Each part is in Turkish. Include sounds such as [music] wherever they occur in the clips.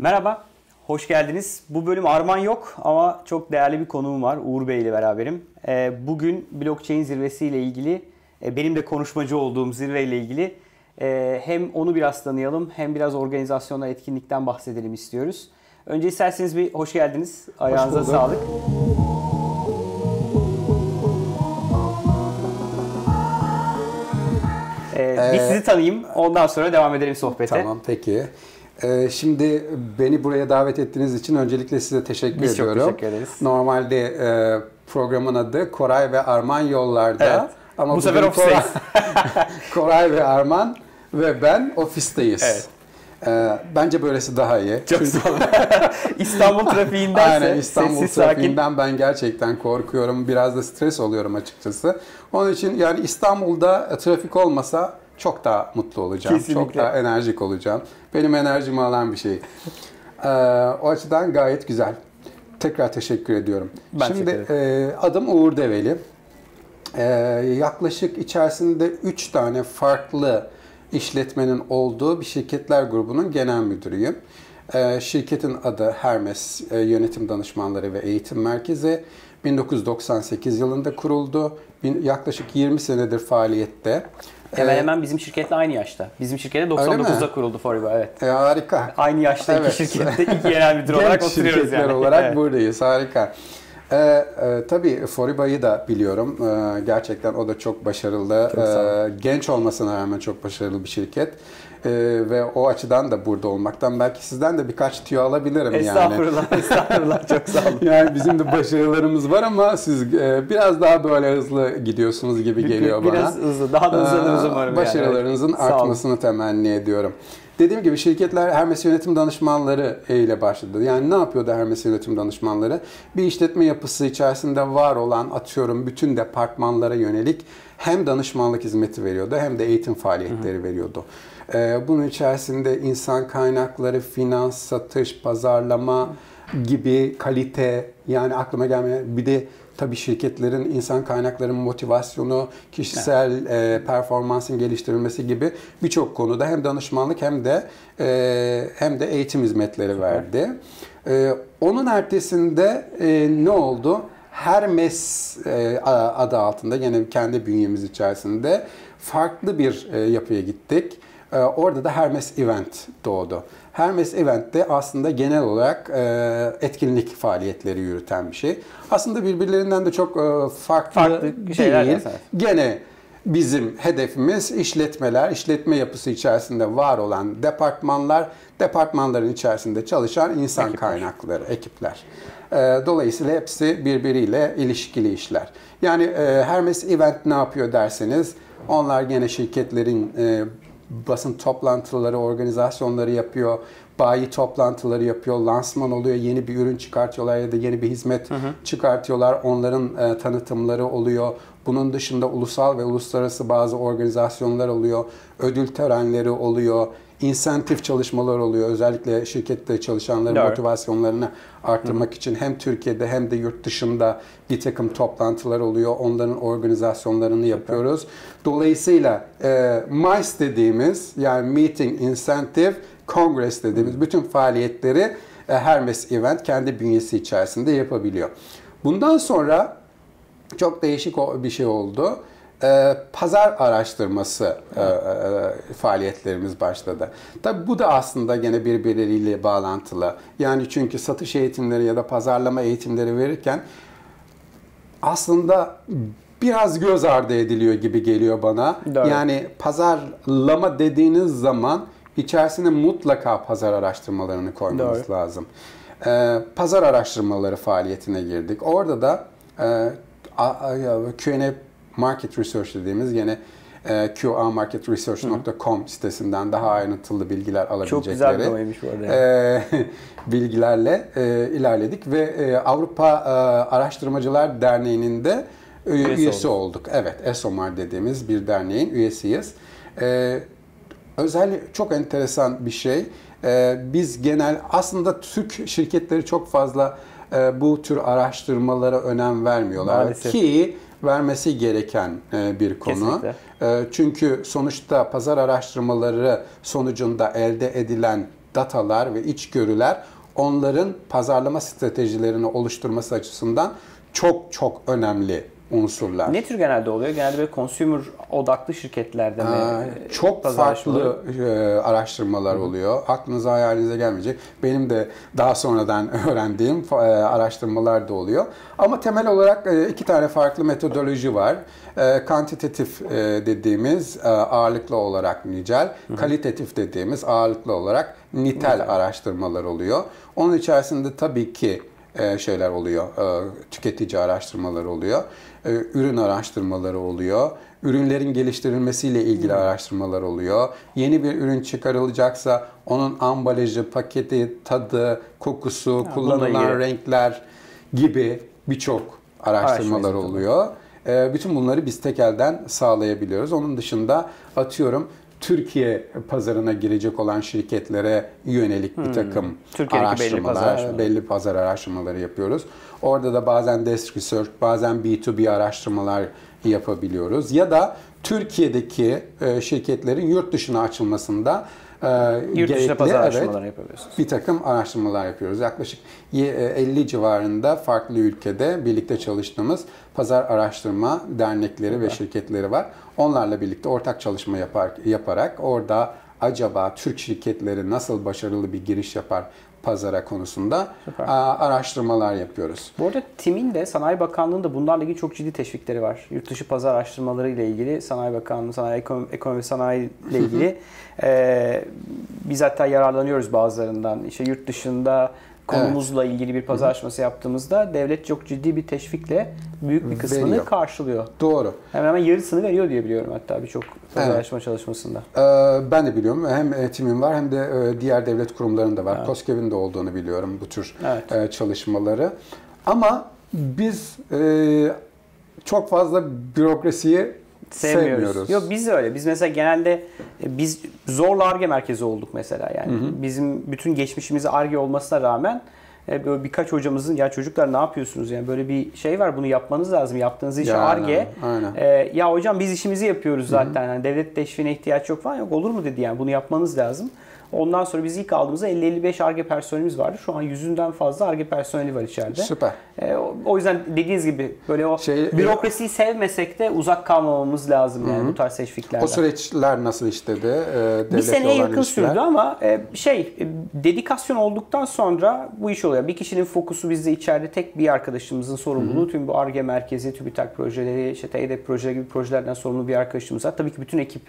Merhaba, hoş geldiniz. Bu bölüm Arman yok ama çok değerli bir konuğum var. Uğur Bey ile beraberim. Ee, bugün blockchain zirvesi ile ilgili, e, benim de konuşmacı olduğum zirve ile ilgili e, hem onu biraz tanıyalım hem biraz organizasyonla etkinlikten bahsedelim istiyoruz. Önce isterseniz bir hoş geldiniz. Ayağınıza Hoş sağlık. Ee, bir sizi tanıyayım, ondan sonra devam edelim sohbete. Tamam peki. Ee, şimdi beni buraya davet ettiğiniz için öncelikle size teşekkür Biz çok ediyorum. teşekkür ederiz. Normalde e, programın adı Koray ve Arman yollarda. Evet. Ama Bu sefer bugün Koray, ofisteyiz. [laughs] Koray ve Arman ve ben ofisteyiz. Evet. Ee, bence böylesi daha iyi. Çok olun. [laughs] İstanbul [laughs] trafiğindense Aynen İstanbul sessiz sakin. trafiğinden ben gerçekten korkuyorum. Biraz da stres oluyorum açıkçası. Onun için yani İstanbul'da trafik olmasa çok daha mutlu olacağım. Çok Kesinlikle. daha enerjik olacağım. Benim enerjimi alan bir şey. Ee, o açıdan gayet güzel. Tekrar teşekkür ediyorum. Ben Şimdi e, adım Uğur Develi. Ee, yaklaşık içerisinde 3 tane farklı işletmenin olduğu bir şirketler grubunun genel müdürüyüm. Ee, şirketin adı Hermes e, Yönetim Danışmanları ve Eğitim Merkezi. 1998 yılında kuruldu. Bin- yaklaşık 20 senedir faaliyette. Hemen Ee, hemen bizim şirketle aynı yaşta. Bizim şirkette Öyle mi? 99'da kuruldu Foriba evet. e, harika. Aynı yaşta Evet. iki şirkette iki genel müdür olarak oturuyoruz yani. olarak Evet. buradayız. Harika. Ee, e, tabii Foriba'yı da biliyorum. Ee, gerçekten o da çok başarılı. Çok. Ee, genç olmasına rağmen çok başarılı bir şirket. Ee, ve o açıdan da burada olmaktan belki sizden de birkaç tüyo alabilirim yani. Estağfurullah, [laughs] estağfurullah çok sağ olun. Yani bizim de başarılarımız var ama siz e, biraz daha böyle hızlı gidiyorsunuz gibi geliyor bana. Biraz hızlı, daha da hızlanırız umarım. yani. Başarılarınızın olun. artmasını temenni ediyorum. Dediğim gibi şirketler Hermes Yönetim Danışmanları ile başladı. Yani ne yapıyordu Hermes Yönetim Danışmanları? Bir işletme yapısı içerisinde var olan atıyorum bütün departmanlara yönelik hem danışmanlık hizmeti veriyordu hem de eğitim faaliyetleri veriyordu. Ee, bunun içerisinde insan kaynakları, finans, satış, pazarlama gibi kalite yani aklıma gelmeyen bir de tabii şirketlerin insan kaynaklarının motivasyonu, kişisel e, performansın geliştirilmesi gibi birçok konuda hem danışmanlık hem de e, hem de eğitim hizmetleri verdi. E, onun ertesinde e, ne oldu? Hermes e, adı altında yine kendi bünyemiz içerisinde farklı bir e, yapıya gittik. E, orada da Hermes Event doğdu. Hermes Event'te aslında genel olarak e, etkinlik faaliyetleri yürüten bir şey. Aslında birbirlerinden de çok e, farklı, Farklı şeyler değil. evet. Gene bizim hedefimiz işletmeler, işletme yapısı içerisinde var olan departmanlar, departmanların içerisinde çalışan insan Ekipler. kaynakları, ekipler. E, Dolayısıyla hepsi birbiriyle ilişkili işler. Yani e, Hermes Event ne yapıyor derseniz, onlar gene şirketlerin basın toplantıları, organizasyonları yapıyor, bayi toplantıları yapıyor, lansman oluyor, yeni bir ürün çıkartıyorlar ya da yeni bir hizmet çıkartıyorlar, onların e, tanıtımları oluyor. Bunun dışında ulusal ve uluslararası bazı organizasyonlar oluyor, ödül törenleri oluyor, insentif çalışmalar oluyor. Özellikle şirkette çalışanların Doğru. motivasyonlarını arttırmak için hem Türkiye'de hem de yurt dışında bir takım toplantılar oluyor. Onların organizasyonlarını yapıyoruz. Dolayısıyla e, MICE dediğimiz yani Meeting Incentive Congress dediğimiz bütün faaliyetleri e, Hermes Event kendi bünyesi içerisinde yapabiliyor. Bundan sonra çok değişik bir şey oldu. Ee, pazar araştırması e, e, faaliyetlerimiz başladı. Tabi bu da aslında gene birbirleriyle bağlantılı. Yani çünkü satış eğitimleri ya da pazarlama eğitimleri verirken aslında biraz göz ardı ediliyor gibi geliyor bana. Doğru. Yani pazarlama dediğiniz zaman içerisine mutlaka pazar araştırmalarını koymanız Doğru. lazım. Ee, pazar araştırmaları faaliyetine girdik. Orada da e, Q&A Market Research dediğimiz yine e, qamarketresearch.com sitesinden daha ayrıntılı bilgiler alabilecekleri Çok güzel bir dolaymış bu arada. e, [laughs] bilgilerle e, ilerledik ve e, Avrupa e, Araştırmacılar Derneği'nin de e, Üyesi üyesi, olduk. Evet, ESOMAR dediğimiz bir derneğin üyesiyiz. E, özel çok enteresan bir şey. E, biz genel aslında Türk şirketleri çok fazla e, bu tür araştırmalara önem vermiyorlar Maalesef. ki vermesi gereken e, bir konu. Kesinlikle. E, Çünkü sonuçta pazar araştırmaları sonucunda elde edilen datalar ve içgörüler onların pazarlama stratejilerini oluşturması açısından çok çok önemli unsurlar. Ne tür genelde oluyor? Genelde böyle consumer odaklı şirketlerde mi? Ee, çok farklı e, araştırmalar oluyor. Aklınıza hayalinize gelmeyecek. Benim de daha sonradan [laughs] öğrendiğim e, araştırmalar da oluyor. Ama temel olarak e, iki tane farklı metodoloji var. E, kantitatif e, dediğimiz e, ağırlıklı olarak nicel, Hı-hı. kalitatif dediğimiz ağırlıklı olarak nitel Güzel. araştırmalar oluyor. Onun içerisinde tabii ki e, şeyler oluyor. E, tüketici araştırmaları oluyor. E, ürün araştırmaları oluyor. Ürünlerin geliştirilmesiyle ilgili hmm. araştırmalar oluyor. Yeni bir ürün çıkarılacaksa onun ambalajı, paketi, tadı, kokusu, ya, kullanılan renkler gibi birçok araştırmalar oluyor. Bütün bunları biz tek elden sağlayabiliyoruz. Onun dışında atıyorum Türkiye pazarına girecek olan şirketlere yönelik bir hmm. takım Türkiye'deki araştırmalar, belli pazar, belli pazar araştırmaları yapıyoruz. Orada da bazen desk research, bazen B2B araştırmalar yapabiliyoruz. Ya da Türkiye'deki e, şirketlerin yurt dışına açılmasında e, Yurt dışına pazar araştırmaları evet, yapıyorsunuz. Bir takım araştırmalar yapıyoruz. Yaklaşık 50 e, civarında farklı ülkede birlikte çalıştığımız pazar araştırma dernekleri evet. ve şirketleri var. Onlarla birlikte ortak çalışma yapar, yaparak orada acaba Türk şirketleri nasıl başarılı bir giriş yapar pazara konusunda Süper. araştırmalar yapıyoruz. Bu arada TİM'in de Sanayi Bakanlığı'nın da bunlarla ilgili çok ciddi teşvikleri var. Yurt dışı pazar araştırmaları ile ilgili Sanayi Bakanlığı, Sanayi Ekonomi, Ekonomi Sanayi ile ilgili e, biz hatta yararlanıyoruz bazılarından. İşte yurt dışında konumuzla evet. ilgili bir pazarlaşması yaptığımızda devlet çok ciddi bir teşvikle büyük bir kısmını veriyor. karşılıyor. Doğru. Hemen hemen yarısını veriyor diye biliyorum hatta birçok pazarlaşma evet. çalışmasında. Ee, ben de biliyorum. Hem eğitimim var hem de e, diğer devlet kurumlarında var. Evet. COSGAP'in de olduğunu biliyorum bu tür evet. E, çalışmaları. Ama biz e, çok fazla bürokrasiyi sevmiyoruz. sevmiyoruz. Yok biz de öyle. Biz mesela genelde e, biz zorla ARGE merkezi olduk mesela. Yani hı hı. bizim bütün geçmişimiz ARGE olmasına rağmen e, böyle birkaç hocamızın ya çocuklar ne yapıyorsunuz yani böyle bir şey var bunu yapmanız lazım. Yaptığınız iş ARGE. E, ya hocam biz işimizi yapıyoruz zaten. Yani devlet teşviğine ihtiyaç yok falan yok. Olur mu dedi yani bunu yapmanız lazım. Ondan sonra biz ilk aldığımızda 50-55 ARGE personelimiz vardı. Şu an yüzünden fazla ARGE personeli var içeride. Süper. E, o, yüzden dediğiniz gibi böyle o şey, bürokrasiyi sevmesek de uzak kalmamamız lazım yani hı. bu tarz teşviklerden. O süreçler nasıl işledi? E, bir seneye yakın işler. sürdü ama e, şey e, dedikasyon olduktan sonra bu iş oluyor. Bir kişinin fokusu bizde içeride tek bir arkadaşımızın sorumluluğu. Hı. Tüm bu ARGE merkezi, TÜBİTAK projeleri, işte TEDEP projeleri gibi projelerden sorumlu bir arkadaşımız var. Tabii ki bütün ekip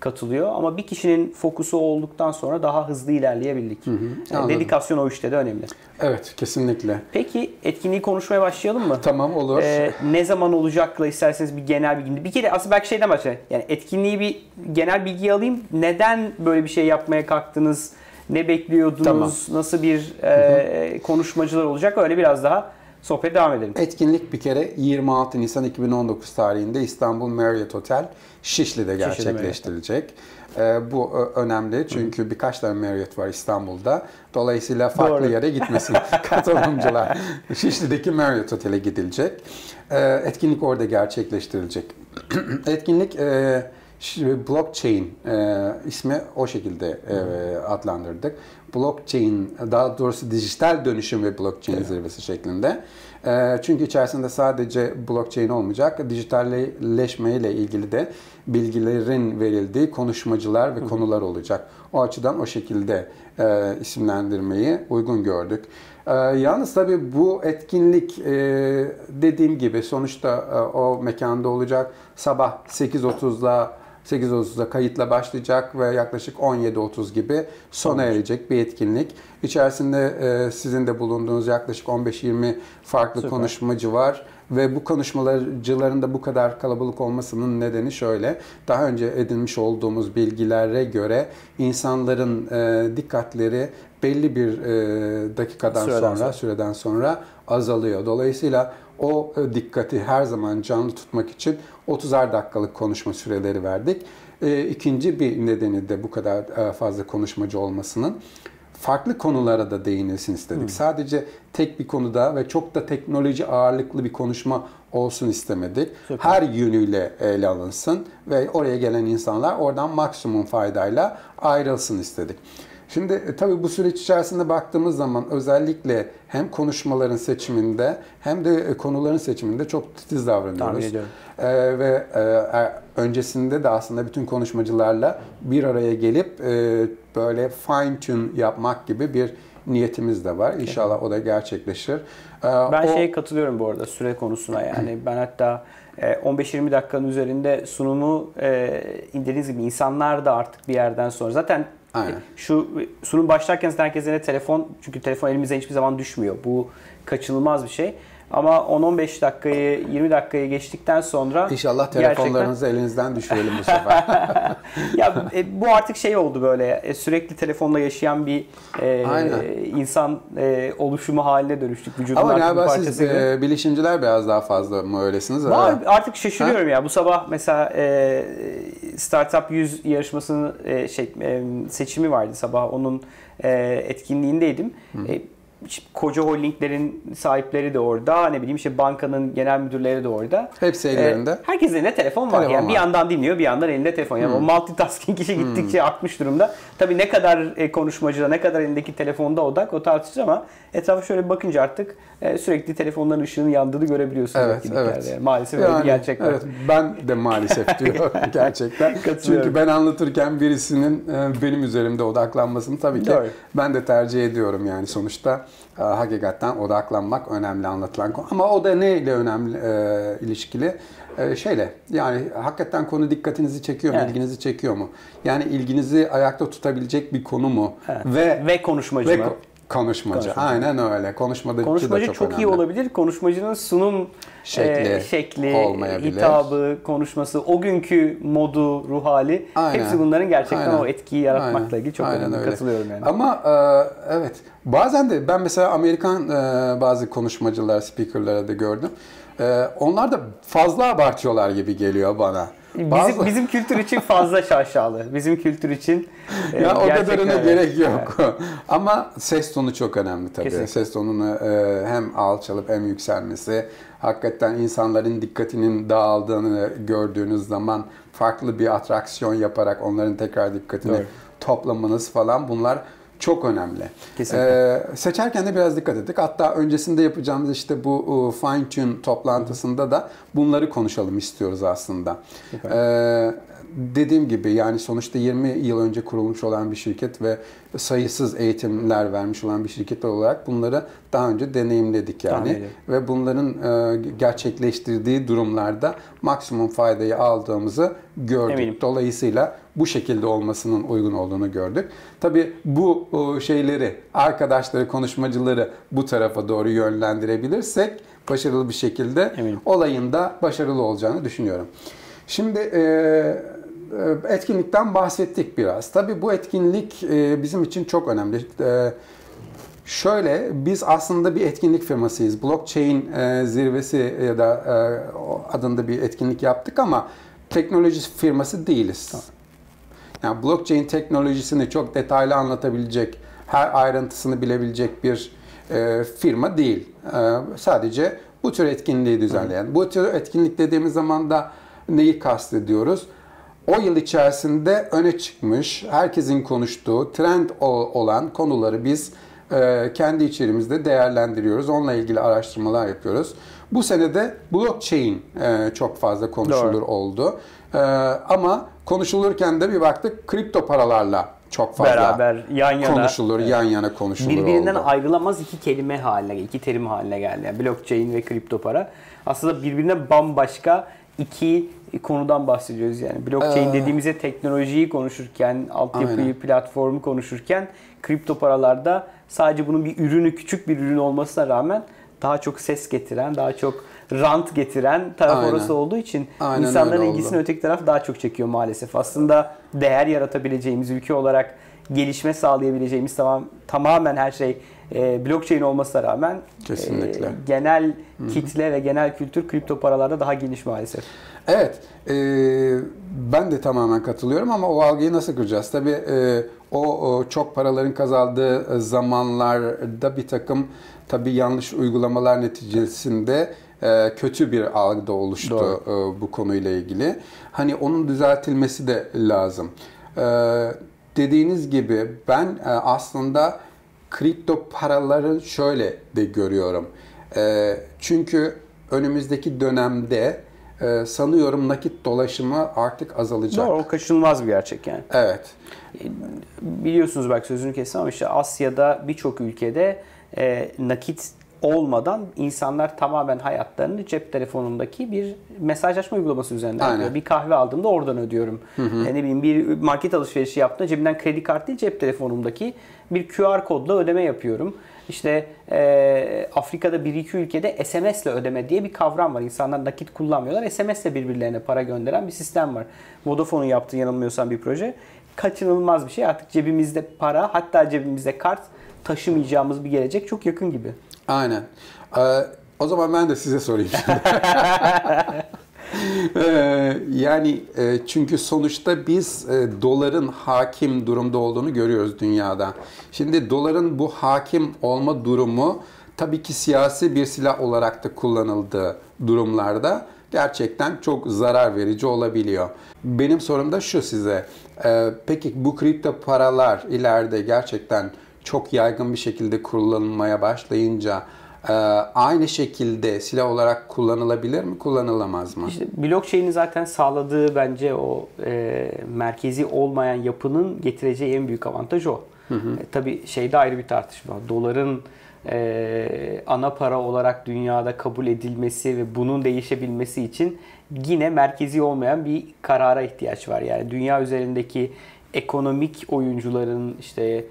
katılıyor. Ama bir kişinin fokusu olduktan sonra daha hızlı ilerleyebildik. Hı hı, yani dedikasyon o işte de önemli. Evet kesinlikle. Peki etkinliği konuşmaya başlayalım mı? Tamam olur. Ee, ne zaman olacakla isterseniz bir genel bilgi. Bir kere aslında belki şeyden başlayalım. Yani etkinliği bir genel bilgi alayım. Neden böyle bir şey yapmaya kalktınız? Ne bekliyordunuz? Tamam. Nasıl bir e, konuşmacılar olacak? Öyle biraz daha sohbet devam edelim. Etkinlik bir kere 26 Nisan 2019 tarihinde İstanbul Marriott Hotel Şişli'de gerçekleştirilecek. Ee, bu önemli çünkü Hı. birkaç tane Marriott var İstanbul'da. Dolayısıyla farklı Doğru. yere gitmesin [laughs] katılımcılar. Şişli'deki Marriott Otel'e gidilecek. Ee, etkinlik orada gerçekleştirilecek. [clears throat] etkinlik e, blockchain e, ismi o şekilde e, adlandırdık. Blockchain, daha doğrusu dijital dönüşüm ve blockchain evet. zirvesi şeklinde. E, çünkü içerisinde sadece blockchain olmayacak, dijitalleşmeyle ilgili de bilgilerin verildiği konuşmacılar ve Hı. konular olacak. O açıdan o şekilde e, isimlendirmeyi uygun gördük. E, yalnız tabii bu etkinlik e, dediğim gibi sonuçta e, o mekanda olacak. Sabah 8.30'da 8.30'da kayıtla başlayacak ve yaklaşık 17.30 gibi sona erecek bir etkinlik. İçerisinde e, sizin de bulunduğunuz yaklaşık 15-20 farklı Süper. konuşmacı var. Ve bu konuşmacıların da bu kadar kalabalık olmasının nedeni şöyle. Daha önce edinmiş olduğumuz bilgilere göre insanların e, dikkatleri belli bir e, dakikadan süreden sonra, sonra, süreden sonra azalıyor. Dolayısıyla o e, dikkati her zaman canlı tutmak için 30'ar dakikalık konuşma süreleri verdik. E, ikinci bir nedeni de bu kadar e, fazla konuşmacı olmasının farklı konulara da değinilsin istedik. Hmm. Sadece tek bir konuda ve çok da teknoloji ağırlıklı bir konuşma olsun istemedik. Süper. Her yönüyle ele alınsın ve oraya gelen insanlar oradan maksimum faydayla ayrılsın istedik. Şimdi e, tabii bu süreç içerisinde baktığımız zaman özellikle hem konuşmaların seçiminde hem de e, konuların seçiminde çok titiz davranıyoruz. Ee, ve e, e, öncesinde de aslında bütün konuşmacılarla bir araya gelip e, böyle fine tune yapmak gibi bir niyetimiz de var. İnşallah o da gerçekleşir. Ee, Ben o- şeye katılıyorum bu arada süre konusuna yani [clears throat] ben hatta e, 15-20 dakikanın üzerinde sunumu e, dediğiniz gibi insanlar da artık bir yerden sonra zaten Aynen. şu sunum başlarken eline telefon çünkü telefon elimize hiçbir zaman düşmüyor. Bu kaçınılmaz bir şey. Ama 10-15 dakikayı 20 dakikayı geçtikten sonra İnşallah gerçekten- telefonlarınızı elinizden düşürelim bu sefer. [laughs] ya e, bu artık şey oldu böyle e, sürekli telefonla yaşayan bir e, Aynen. insan e, oluşumu haline dönüştük. Vücudun Ama artık bir galiba siz e, bilişimciler biraz daha fazla mı öylesiniz? Var, Öyle. artık şaşırıyorum ya. Bu sabah mesela e, Startup 100 yarışmasının e, şey e, seçimi vardı sabah. Onun e, etkinliğindeydim. E, işte koca holdinglerin sahipleri de orada. Ne bileyim işte bankanın genel müdürleri de orada. Hepsi ellerinde. E, herkesin elinde telefon var. Telefon yani bir var. yandan dinliyor, bir yandan elinde telefon. Yani o multitasking işi gittikçe artmış durumda. Tabii ne kadar e, konuşmacıda, ne kadar elindeki telefonda odak o tartışılır ama etrafa şöyle bir bakınca artık e, sürekli telefonların ışığının yandığını görebiliyorsunuz Evet, evet. Yani maalesef öyle bir Yani, gerçek var. Evet, ben de maalesef [laughs] diyorum gerçekten. Çünkü ben anlatırken birisinin e, benim üzerimde odaklanmasını tabii ki Doğru. ben de tercih ediyorum yani sonuçta hakikaten odaklanmak önemli anlatılan konu. Ama o da neyle önemli e, ilişkili? E, şeyle yani hakikaten konu dikkatinizi çekiyor mu, Evet. ilginizi çekiyor mu? Yani ilginizi ayakta tutabilecek bir konu mu? Evet. Ve Ve konuşmacı ve mı? Ko- konuşmacı. Konuşmacı. Aynen öyle. Konuşmacı, Konuşmacı da çok, çok, iyi olabilir. Konuşmacının sunum Şekli e, şekli olmayabilir. hitabı, konuşması, o günkü modu, ruh hali Aynen. hepsi bunların gerçekten Aynen. o etkiyi yaratmakla Aynen. ilgili çok Aynen önemli. öyle. Katılıyorum yani. Ama e, evet bazen de ben mesela Amerikan e, bazı konuşmacılar, speakerlara da gördüm. E, onlar da fazla abartıyorlar gibi geliyor bana. Bazı- Bizim, bizim kültür için fazla şaşalı. Bizim kültür için e, ya o kadarına öyle. gerek yok. [laughs] Ama ses tonu çok önemli tabii. Kesinlikle. Ses tonunu e, hem alçalıp hem yükselmesi, hakikaten insanların dikkatinin dağıldığını gördüğünüz zaman farklı bir atraksiyon yaparak onların tekrar dikkatini Doğru. toplamanız falan bunlar çok önemli. Kesinlikle. Ee, seçerken de biraz dikkat ettik. Hatta öncesinde yapacağımız işte bu uh, fine tune toplantısında da bunları konuşalım istiyoruz aslında. Ee, dediğim gibi yani sonuçta 20 yıl önce kurulmuş olan bir şirket ve sayısız eğitimler vermiş olan bir şirket olarak bunları daha önce deneyimledik yani. ediyorum. Ve bunların e, gerçekleştirdiği durumlarda maksimum faydayı aldığımızı gördük. Eminim. Dolayısıyla bu şekilde olmasının uygun olduğunu gördük. Tabii bu o, şeyleri, arkadaşları, konuşmacıları bu tarafa doğru yönlendirebilirsek başarılı bir şekilde Eminim. olayın da başarılı olacağını düşünüyorum. Şimdi e, e, etkinlikten bahsettik biraz. Tabii bu etkinlik e, bizim için çok önemli. E, Şöyle, biz aslında bir etkinlik firmasıyız. Blockchain e, zirvesi ya da e, adında bir etkinlik yaptık ama teknoloji firması değiliz. Yani blockchain teknolojisini çok detaylı anlatabilecek, her ayrıntısını bilebilecek bir e, firma değil. E, sadece bu tür etkinliği düzenleyen. Bu tür etkinlik dediğimiz zaman da neyi kastediyoruz? O yıl içerisinde öne çıkmış, herkesin konuştuğu, trend olan konuları biz e, kendi içerimizde değerlendiriyoruz. Onunla ilgili araştırmalar yapıyoruz. Bu senede blockchain e, çok fazla konuşulur Doğru. oldu. E, ama konuşulurken de bir baktık kripto paralarla çok fazla Beraber, yan yana. konuşulur, yan yana konuşulur birbirinden oldu. ayrılamaz iki kelime haline, iki terim haline geldi. Yani blockchain ve kripto para. Aslında birbirine bambaşka iki konudan bahsediyoruz yani. Blockchain Ee, dediğimizde teknolojiyi konuşurken, altyapıyı, aynen. platformu konuşurken kripto paralarda sadece bunun bir ürünü, küçük bir ürün olmasına rağmen daha çok ses getiren, daha çok rant getiren taraf Aynen. orası olduğu için Aynen insanların ilgisini öteki taraf daha çok çekiyor maalesef. Aslında değer yaratabileceğimiz ülke olarak gelişme sağlayabileceğimiz tamam tamamen her şey e, blockchain olmasına rağmen Kesinlikle. e, genel kitle ve genel kültür kripto paralarda daha geniş maalesef. Evet, e, ben de tamamen katılıyorum ama o algıyı nasıl kıracağız? Tabii e, o, o çok paraların kazandığı zamanlarda bir takım tabii yanlış uygulamalar neticesinde e, kötü bir algı da oluştu Doğru. e, bu konuyla ilgili. Hani onun düzeltilmesi de lazım. Dediğiniz gibi ben e, aslında kripto paraları şöyle de görüyorum. E, çünkü önümüzdeki dönemde e, sanıyorum nakit dolaşımı artık azalacak. Doğru, o kaçınılmaz bir gerçek yani. Evet. Biliyorsunuz belki sözünü kestim ama işte Asya'da birçok ülkede nakit olmadan insanlar tamamen hayatlarını cep telefonundaki bir mesajlaşma uygulaması üzerinden Aynen. yapıyor. Bir kahve aldığımda oradan ödüyorum. E, ne bileyim bir market alışverişi yaptığımda cebimden kredi kartı değil cep telefonumdaki bir QR kodla ödeme yapıyorum. İşte e, Afrika'da bir iki ülkede SMS ile ödeme diye bir kavram var. İnsanlar nakit kullanmıyorlar. SMS ile birbirlerine para gönderen bir sistem var. Vodafone'un yaptığı yanılmıyorsam bir proje. Kaçınılmaz bir şey. Artık cebimizde para hatta cebimizde kart taşımayacağımız bir gelecek çok yakın gibi. Aynen. Ee, o zaman ben de size sorayım şimdi. [laughs] Ee, yani e, çünkü sonuçta biz e, doların hakim durumda olduğunu görüyoruz dünyada. Şimdi doların bu hakim olma durumu tabii ki siyasi bir silah olarak da kullanıldığı durumlarda gerçekten çok zarar verici olabiliyor. Benim sorum da şu size. Ee, peki bu kripto paralar ileride gerçekten çok yaygın bir şekilde kullanılmaya başlayınca e, aynı şekilde silah olarak kullanılabilir mi, kullanılamaz mı? İşte blockchain'in zaten sağladığı bence o e, merkezi olmayan yapının getireceği en büyük avantaj o. E, tabii şeyde ayrı bir tartışma. Doların e, ana para olarak dünyada kabul edilmesi ve bunun değişebilmesi için yine merkezi olmayan bir karara ihtiyaç var. Yani dünya üzerindeki ekonomik oyuncuların işte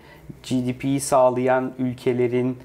GDP'yi sağlayan ülkelerin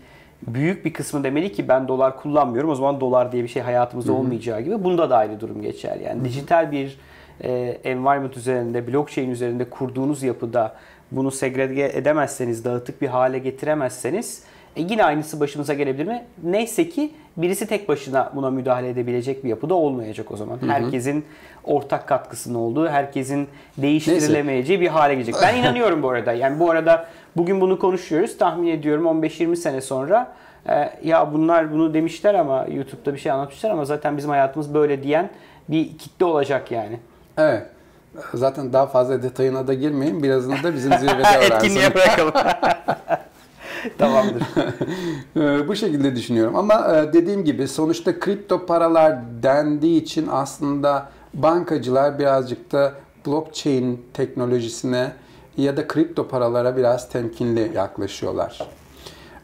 büyük bir kısmı demeli ki ben dolar kullanmıyorum. O zaman dolar diye bir şey hayatımızda olmayacağı gibi. Bunda da aynı durum geçer. Yani dijital bir e, environment üzerinde, blockchain üzerinde kurduğunuz yapıda bunu segregate edemezseniz, dağıtık bir hale getiremezseniz e, yine aynısı başımıza gelebilir mi? Neyse ki birisi tek başına buna müdahale edebilecek bir yapıda olmayacak o zaman. Herkesin ortak katkısının olduğu, herkesin değiştirilemeyeceği bir hale gelecek. Ben inanıyorum bu arada. Yani bu arada bugün bunu konuşuyoruz. Tahmin ediyorum 15-20 sene sonra e, ya bunlar bunu demişler ama YouTube'da bir şey anlatmışlar ama zaten bizim hayatımız böyle diyen bir kitle olacak yani. Evet. Zaten daha fazla detayına da girmeyin. Birazını da bizim zirvede [laughs] Etkinliğe öğrensin. bırakalım. [laughs] Tamamdır. Ee, Bu şekilde düşünüyorum. Ama e, dediğim gibi sonuçta kripto paralar dendiği için aslında bankacılar birazcık da blockchain teknolojisine ya da kripto paralara biraz temkinli yaklaşıyorlar.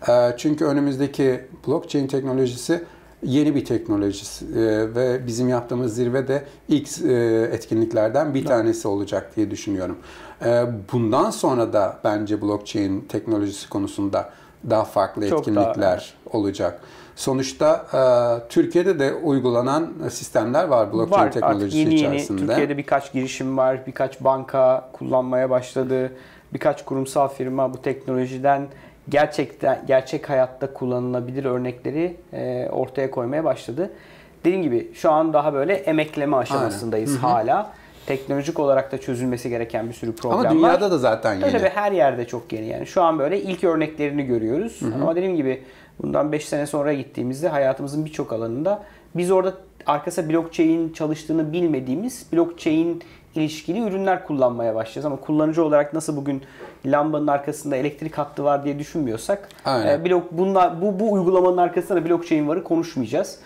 Ee, Çünkü önümüzdeki blockchain teknolojisi yeni bir teknolojisi Ee, ve bizim yaptığımız zirve de ilk e, etkinliklerden bir tanesi olacak diye düşünüyorum. Ee, Bundan sonra da bence blockchain teknolojisi konusunda daha farklı Çok daha, etkinlikler olacak. Sonuçta e, Türkiye'de de uygulanan sistemler var blockchain var teknolojisi yeni yeni içerisinde. Türkiye'de birkaç girişim var, birkaç banka kullanmaya başladı, birkaç kurumsal firma bu teknolojiden gerçekten gerçek hayatta kullanılabilir örnekleri e, ortaya koymaya başladı. Dediğim gibi şu an daha böyle emekleme aşamasındayız hala. Teknolojik olarak da çözülmesi gereken bir sürü problem Ama var. dünyada da zaten yeni. Tabii her yerde çok yeni yani. Şu an böyle ilk örneklerini görüyoruz. Ama dediğim gibi bundan 5 sene sonra gittiğimizde hayatımızın birçok alanında biz orada arkasında blockchain çalıştığını bilmediğimiz blockchain ilişkili ürünler kullanmaya başlayacağız. Ama kullanıcı olarak nasıl bugün lambanın arkasında elektrik hattı var diye düşünmüyorsak Aynen. e, blok, bunlar, bu, bu uygulamanın arkasında da blockchain varı konuşmayacağız.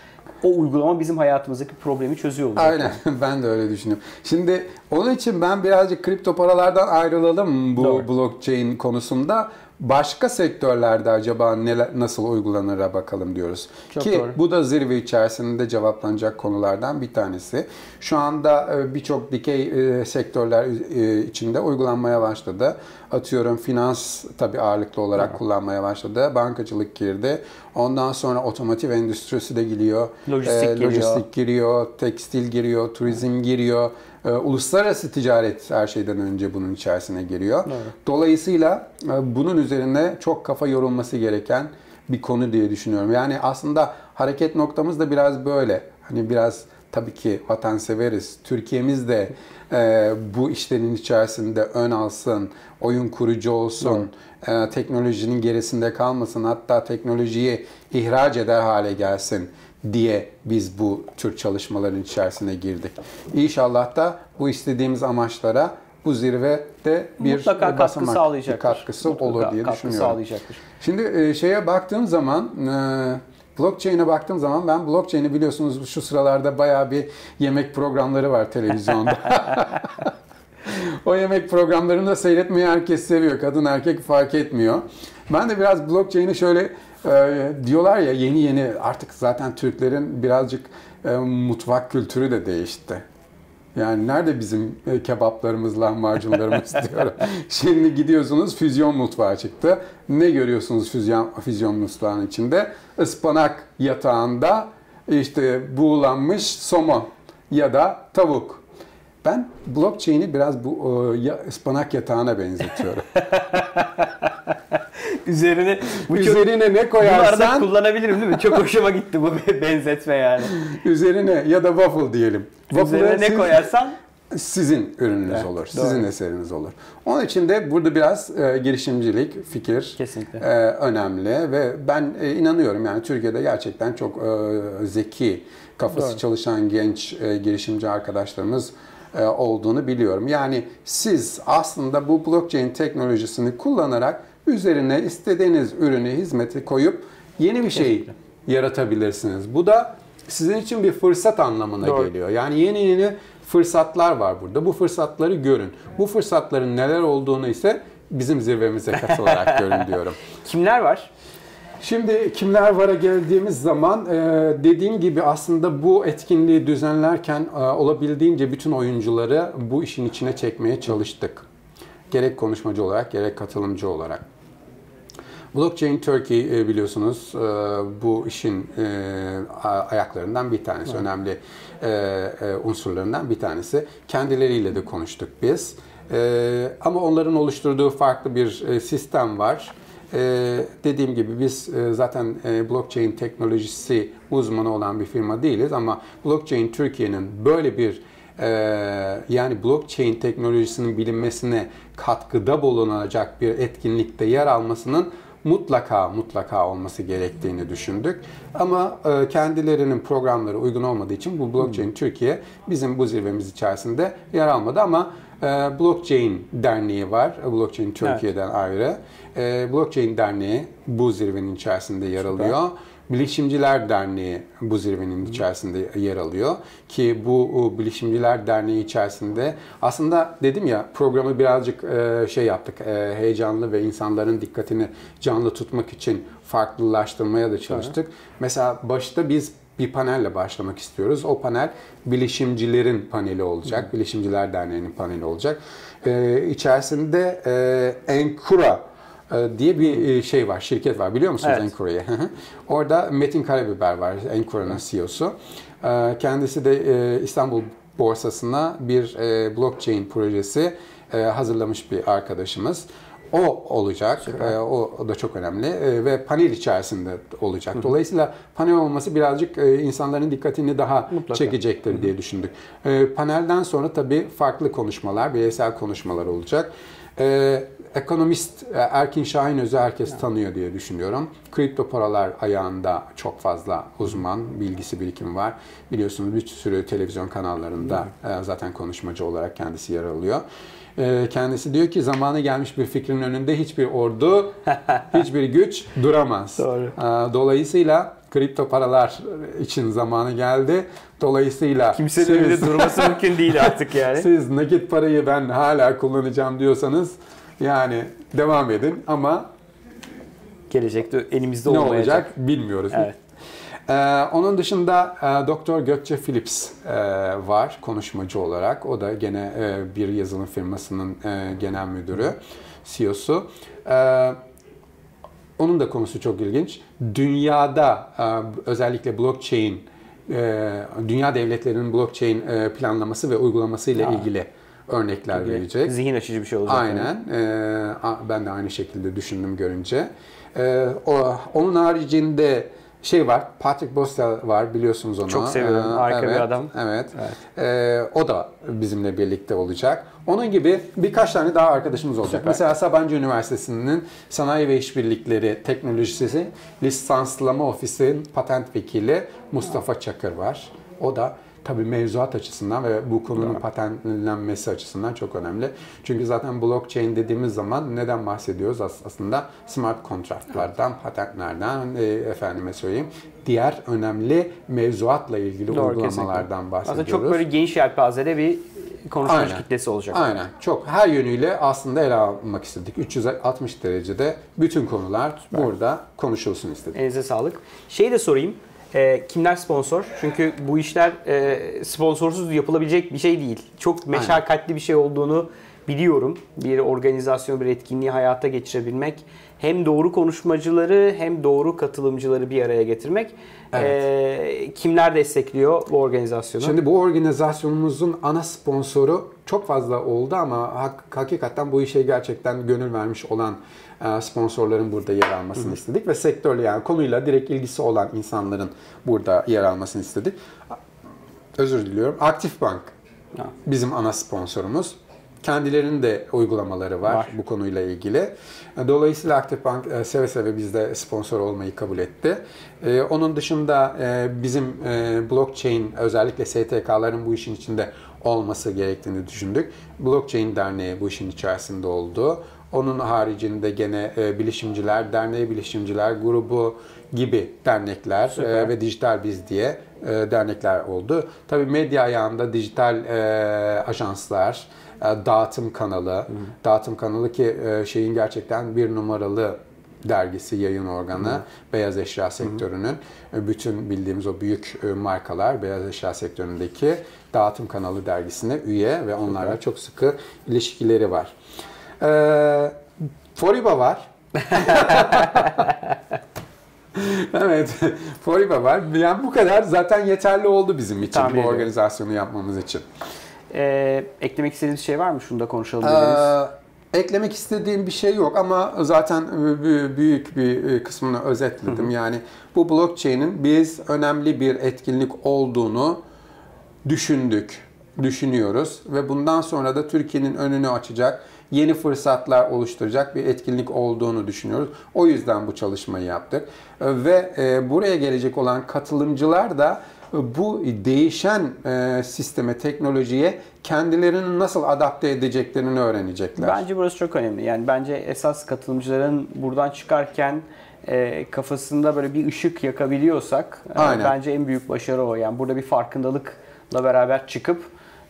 O uygulama bizim hayatımızdaki problemi çözüyor olacak. Aynen [laughs] ben de öyle düşünüyorum. Şimdi onun için ben birazcık kripto paralardan ayrılalım bu Doğru. blockchain konusunda. Başka sektörlerde acaba neler, nasıl uygulanır'a bakalım diyoruz. Çok Ki doğru. bu da zirve içerisinde cevaplanacak konulardan bir tanesi. Şu anda e, birçok dikey e, sektörler e, içinde uygulanmaya başladı. Atıyorum finans tabii ağırlıklı olarak kullanmaya başladı. Bankacılık girdi. Ondan sonra otomotiv endüstrisi de giriyor. Lojistik giriyor. lojistik giriyor, tekstil giriyor, turizm giriyor. Ee, uluslararası ticaret her şeyden önce bunun içerisine giriyor. Dolayısıyla e, bunun üzerine çok kafa yorulması gereken bir konu diye düşünüyorum. Yani aslında hareket noktamız da biraz böyle. Hani biraz tabii ki vatanseveriz. Türkiye'miz de e, bu işlerin içerisinde ön alsın, oyun kurucu olsun, e, teknolojinin gerisinde kalmasın, hatta teknolojiyi ihraç eder hale gelsin diye biz bu tür çalışmaların içerisine girdik. İnşallah da bu istediğimiz amaçlara bu zirvede bir Mutlaka katkı sağlayacaktır. bir katkısı Mutlaka olur diye katkı düşünüyorum. sağlayacaktır. Şimdi e, şeye baktığım zaman e, blockchain'e baktığım zaman ben blockchain'i biliyorsunuz şu sıralarda bayağı bir yemek programları var televizyonda. [laughs] o yemek programlarını da seyretmeyi herkes seviyor. Kadın erkek fark etmiyor. Ben de biraz blockchain'i şöyle e, diyorlar ya yeni yeni artık zaten Türklerin birazcık e, mutfak kültürü de değişti. Yani nerede bizim e, kebaplarımız, lahmacunlarımız [laughs] diyorum. Şimdi gidiyorsunuz füzyon mutfağı çıktı. Ne görüyorsunuz füzyon, füzyon mutfağının içinde? Ispanak yatağında işte buğulanmış somon ya da tavuk. Ben blockchain'i biraz bu e, ıspanak yatağına benzetiyorum. [laughs] Üzerine bu çok, Üzerine ne koyarsan kullanabilirim değil mi? Çok hoşuma gitti bu benzetme yani. üzerine ya da waffle diyelim. Üzerine Waffle'ı ne siz- koyarsan sizin ürününüz Evet, olur. doğru. Sizin eseriniz olur. Onun için de burada biraz e, girişimcilik, fikir Kesinlikle. e, önemli ve ben e, inanıyorum yani Türkiye'de gerçekten çok e, zeki, kafası Doğru. çalışan genç e, girişimci arkadaşlarımız e, olduğunu biliyorum. Yani siz aslında bu blockchain teknolojisini kullanarak üzerine istediğiniz ürünü, hizmeti koyup yeni bir şey yaratabilirsiniz. Bu da sizin için bir fırsat anlamına Doğru. geliyor. Yani yeni yeni fırsatlar var burada. Bu fırsatları görün. Bu fırsatların neler olduğunu ise bizim zirvemize katılarak [laughs] görün diyorum. kimler var? Şimdi kimler vara geldiğimiz zaman e, dediğim gibi aslında bu etkinliği düzenlerken e, olabildiğince bütün oyuncuları bu işin içine çekmeye çalıştık. Gerek konuşmacı olarak gerek katılımcı olarak. Blockchain Turkey e, biliyorsunuz e, bu işin e, ayaklarından bir tanesi, önemli e, e, unsurlarından bir tanesi. Kendileriyle de konuştuk biz. Ama onların oluşturduğu farklı bir sistem var. Dediğim gibi biz e, zaten e, blockchain teknolojisi uzmanı olan bir firma değiliz ama Blockchain Türkiye'nin böyle bir yani blockchain teknolojisinin bilinmesine katkıda bulunacak bir etkinlikte yer almasının mutlaka mutlaka olması gerektiğini düşündük. Ama e, kendilerinin programları uygun olmadığı için bu Blockchain Türkiye bizim bu zirvemiz içerisinde yer almadı ama e, Blockchain Derneği var. Blockchain Türkiye'den ayrı. E, Blockchain Derneği bu zirvenin içerisinde yer alıyor. Bilişimciler Derneği bu zirvenin içerisinde yer alıyor ki bu Bilişimciler Derneği içerisinde aslında dedim ya programı birazcık e, şey yaptık e, heyecanlı ve insanların dikkatini canlı tutmak için farklılaştırmaya da çalıştık. Mesela başta biz bir panelle başlamak istiyoruz. O panel bilişimcilerin paneli olacak. Bilişimciler Derneği'nin paneli olacak. E, içerisinde e, Enkura diye bir e, şey var, şirket var. Biliyor musunuz Evet. Hı. Orada Metin Karabiber var, Enkura'nın CEO'su. E, Kendisi de e, İstanbul borsasına bir e, blockchain projesi e, hazırlamış bir arkadaşımız. O olacak. E, O, o da çok önemli E, ve panel içerisinde olacak. Dolayısıyla panel olması birazcık e, insanların dikkatini daha Mutlaka. çekecektir diye düşündük. E, Panelden sonra tabii farklı konuşmalar, bireysel konuşmalar olacak. E, Ekonomist e, Erkin Şahinöz'ü herkes tanıyor diye düşünüyorum. Kripto paralar ayağında çok fazla uzman, bilgisi birikimi var. Biliyorsunuz bir sürü televizyon kanallarında e, zaten konuşmacı olarak kendisi yer alıyor. E, Kendisi diyor ki zamanı gelmiş bir fikrin önünde hiçbir ordu, [laughs] hiçbir güç duramaz. Doğru. E, Dolayısıyla kripto paralar için zamanı geldi. Dolayısıyla Kimse de siz- durması mümkün değil artık [laughs] yani. siz nakit parayı ben hala kullanacağım diyorsanız yani devam edin ama Gelecekte elimizde ne olmayacak. olacak bilmiyoruz. Evet. Ee, onun dışında e, Doktor Gökçe Philips e, var konuşmacı olarak. O da gene e, bir yazılım firmasının e, genel müdürü, CEO'su. E, onun da konusu çok ilginç. Dünyada e, özellikle blockchain, e, dünya devletlerinin blockchain e, planlaması ve uygulaması ile ilgili örnekler verecek. Zihin açıcı bir şey olacak. yani. Aynen. Ee, ben de aynı şekilde düşündüm görünce. Ee, o, onun haricinde şey var, Patrick Bostel var biliyorsunuz onu. Çok seviyorum, Ee, harika bir evet, adam. Evet. Ee, o da bizimle birlikte olacak. Onun gibi birkaç tane daha arkadaşımız olacak. Süper. Mesela Sabancı Üniversitesi'nin Sanayi ve İşbirlikleri Teknolojisi Lisanslama Ofisi'nin patent vekili Mustafa Çakır var. O da tabii mevzuat açısından ve bu konunun Doğru. patentlenmesi açısından çok önemli. Çünkü zaten blockchain dediğimiz zaman neden bahsediyoruz? As- Aslında smart kontratlardan, patentlerden, e, efendime söyleyeyim, diğer önemli mevzuatla ilgili Doğru, uygulamalardan kesinlikle. bahsediyoruz. Aslında çok böyle geniş yelpazede bir konuşmacı Aynen. kitlesi olacak. Aynen. Çok her yönüyle aslında ele almak istedik. 360 derecede bütün konular burada konuşulsun istedik. Elinize sağlık. Şeyi de sorayım. E, kimler sponsor? Çünkü bu işler e, sponsorsuz yapılabilecek bir şey değil. Çok meşakkatli bir şey olduğunu biliyorum. Bir organizasyon, bir etkinliği hayata geçirebilmek. Hem doğru konuşmacıları hem doğru katılımcıları bir araya getirmek. E, kimler destekliyor bu organizasyonu? Şimdi bu organizasyonumuzun ana sponsoru çok fazla oldu ama hak- hakikaten bu işe gerçekten gönül vermiş olan sponsorların burada yer almasını istedik ve sektörle yani konuyla direkt ilgisi olan insanların burada yer almasını istedik. Özür diliyorum. Aktif Bank bizim ana sponsorumuz. Kendilerinin de uygulamaları var, Var. bu konuyla ilgili. Dolayısıyla Aktif Bank e, seve seve bizde sponsor olmayı kabul etti. E, Onun dışında e, bizim blockchain özellikle STK'ların bu işin içinde olması gerektiğini düşündük. Blockchain Derneği bu işin içerisinde oldu. Onun haricinde gene e, Bilişimciler Derneği, Bilişimciler Grubu gibi dernekler Süper. e, ve Dijital Biz diye e, dernekler oldu. Tabii medya ayağında dijital e, ajanslar, dağıtım kanalı, dağıtım kanalı ki e, şeyin gerçekten bir numaralı dergisi, yayın organı beyaz eşya sektörünün e, bütün bildiğimiz o büyük e, markalar beyaz eşya sektöründeki dağıtım kanalı dergisine üye ve onlarla çok sıkı ilişkileri var. E, Foriba var. [laughs] evet, Foriba var. Yani bu kadar zaten yeterli oldu bizim için Tahmin bu ediyorum. organizasyonu yapmamız için. E, eklemek istediğiniz şey var mı? Şunu da konuşalım dediğiniz. Ee, eklemek istediğim bir şey yok ama zaten bü- büyük bir kısmını özetledim. Yani bu blockchain'in biz önemli bir etkinlik olduğunu düşündük, düşünüyoruz ve bundan sonra da Türkiye'nin önünü açacak, yeni fırsatlar oluşturacak bir etkinlik olduğunu düşünüyoruz. O yüzden bu çalışmayı yaptık ve e, buraya gelecek olan katılımcılar da bu değişen e, sisteme, teknolojiye kendilerini nasıl adapte edeceklerini öğrenecekler. Bence burası çok önemli. Yani bence esas katılımcıların buradan çıkarken e, kafasında böyle bir ışık yakabiliyorsak e, Aynen. bence en büyük başarı o. Yani burada bir farkındalıkla beraber çıkıp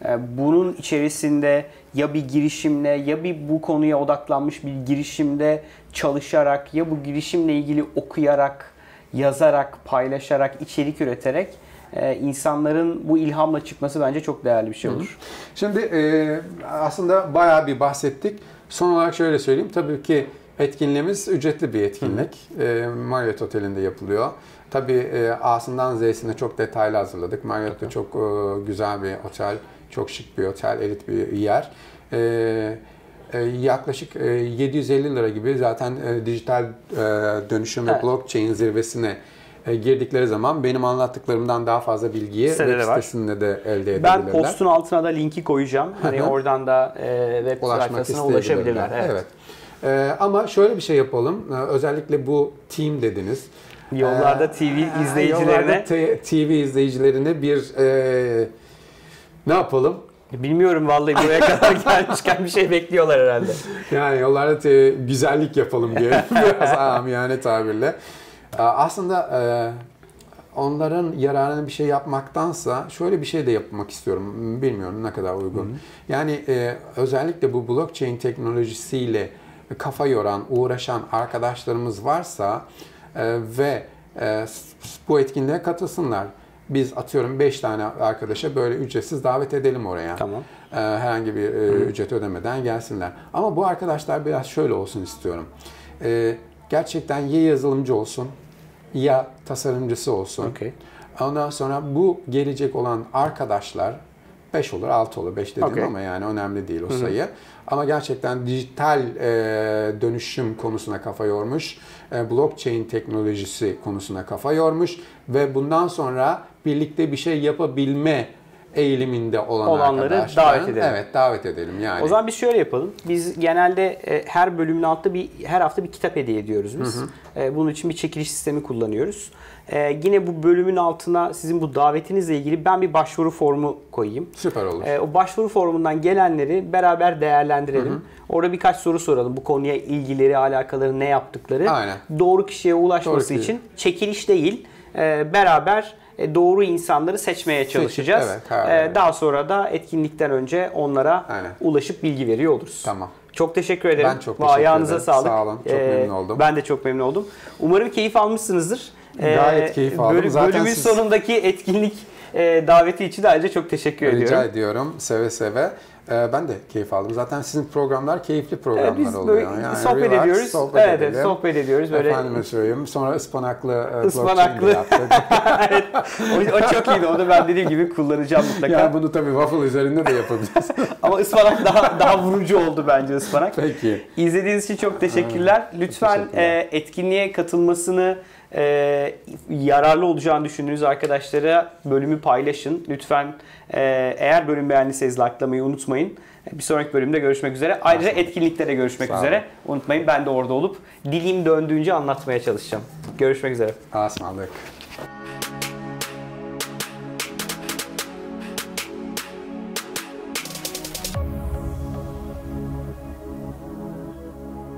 e, bunun içerisinde ya bir girişimle ya bir bu konuya odaklanmış bir girişimde çalışarak ya bu girişimle ilgili okuyarak, yazarak, paylaşarak, içerik üreterek e, insanların bu ilhamla çıkması bence çok değerli bir şey olur. Şimdi e, aslında bayağı bir bahsettik. Son olarak şöyle söyleyeyim. Tabii ki etkinliğimiz ücretli bir etkinlik. E, Marriott Oteli'nde yapılıyor. Tabii e, A'sından Z'sine çok detaylı hazırladık. Marriott da çok e, güzel bir otel, çok şık bir otel, elit bir yer. E, e, yaklaşık e, 750 lira gibi zaten e, dijital e, dönüşüm ve Evet. blockchain zirvesine e, girdikleri zaman benim anlattıklarımdan daha fazla bilgiyi Sitede web de var. sitesinde de elde edebilirler. Ben postun altına da linki koyacağım. Hani oradan da e, web ulaşmak sayfasına ulaşabilirler. Evet. Ee, ama şöyle bir şey yapalım. Özellikle bu team dediniz. Yollarda TV izleyicilerine Yollarda TV izleyicilerine bir e, ne yapalım? bilmiyorum vallahi buraya kadar [laughs] gelmişken bir şey bekliyorlar herhalde. Yani yollarda te- güzellik yapalım diye [laughs] biraz amiyane tabirle. Ee, Aslında e, onların yararına bir şey yapmaktansa şöyle bir şey de yapmak istiyorum. Bilmiyorum ne kadar uygun. Yani e, özellikle bu blockchain teknolojisiyle kafa yoran, uğraşan arkadaşlarımız varsa e, ve e, bu etkinliğe katılsınlar. Biz atıyorum 5 tane arkadaşa böyle ücretsiz davet edelim oraya. Tamam. Ee, herhangi bir e, ücret ödemeden gelsinler. Ama bu arkadaşlar biraz şöyle olsun istiyorum. Ee, gerçekten ya yazılımcı olsun ya tasarımcısı olsun. Okey. Ondan sonra bu gelecek olan arkadaşlar 5 olur 6 olur 5 dedim Okey. ama yani önemli değil o sayı. Ama gerçekten dijital e, dönüşüm konusuna kafa yormuş, e, blockchain teknolojisi konusuna kafa yormuş ve bundan sonra birlikte bir şey yapabilme eğiliminde olan Olanları davet edelim. Evet davet edelim yani. O zaman biz şöyle yapalım. Biz genelde e, her bölümün altında bir her hafta bir kitap hediye ediyoruz biz. E, bunun için bir çekiliş sistemi kullanıyoruz. E, yine bu bölümün altına sizin bu davetinizle ilgili ben bir başvuru formu koyayım. Süper olur. E, o başvuru formundan gelenleri beraber değerlendirelim. Orada birkaç soru soralım. Bu konuya ilgileri, alakaları, ne yaptıkları. Aynen. Doğru kişiye ulaşması Doğru için çekiliş değil, e, beraber e, doğru insanları seçmeye çalışacağız. evet, karar E, verelim. daha sonra da etkinlikten önce onlara Aynen. ulaşıp bilgi veriyor oluruz. Tamam. Çok teşekkür ederim. Ben çok teşekkür Ayağınıza ederim. sağlık. Sağ olun. Çok Ee, memnun oldum. Ben de çok memnun oldum. Umarım keyif almışsınızdır. Ee, Gayet keyif aldım. bölüm- Zaten bölümün siz- sonundaki etkinlik e, daveti için de ayrıca çok teşekkür Rica ediyorum. ediyorum. Seve seve. Ee, ben de keyif aldım. Zaten sizin programlar keyifli programlar biz oluyor. böyle Yani sohbet relax, ediyoruz. sohbet evet, evet, edelim. sohbet ediyoruz. Böyle Efendime söyleyeyim. Sonra ıspanaklı e, blockchain de yaptık. [laughs] evet, o, o çok iyiydi. Onu ben dediğim gibi kullanacağım mutlaka. yani bunu tabii waffle üzerinde de yapabiliriz. [laughs] Ama ıspanak daha daha vurucu oldu bence ıspanak. Peki. İzlediğiniz için çok teşekkürler. Lütfen teşekkürler. e, etkinliğe katılmasını e, yararlı olacağını düşündüğünüz arkadaşlara bölümü paylaşın. Lütfen e, eğer bölüm beğendiyseniz likelamayı unutmayın. Bir sonraki bölümde görüşmek üzere. Ayrıca etkinlikte de görüşmek Sağ üzere. Unutmayın ben de orada olup dilim döndüğünce anlatmaya çalışacağım. Görüşmek üzere. Asmalık.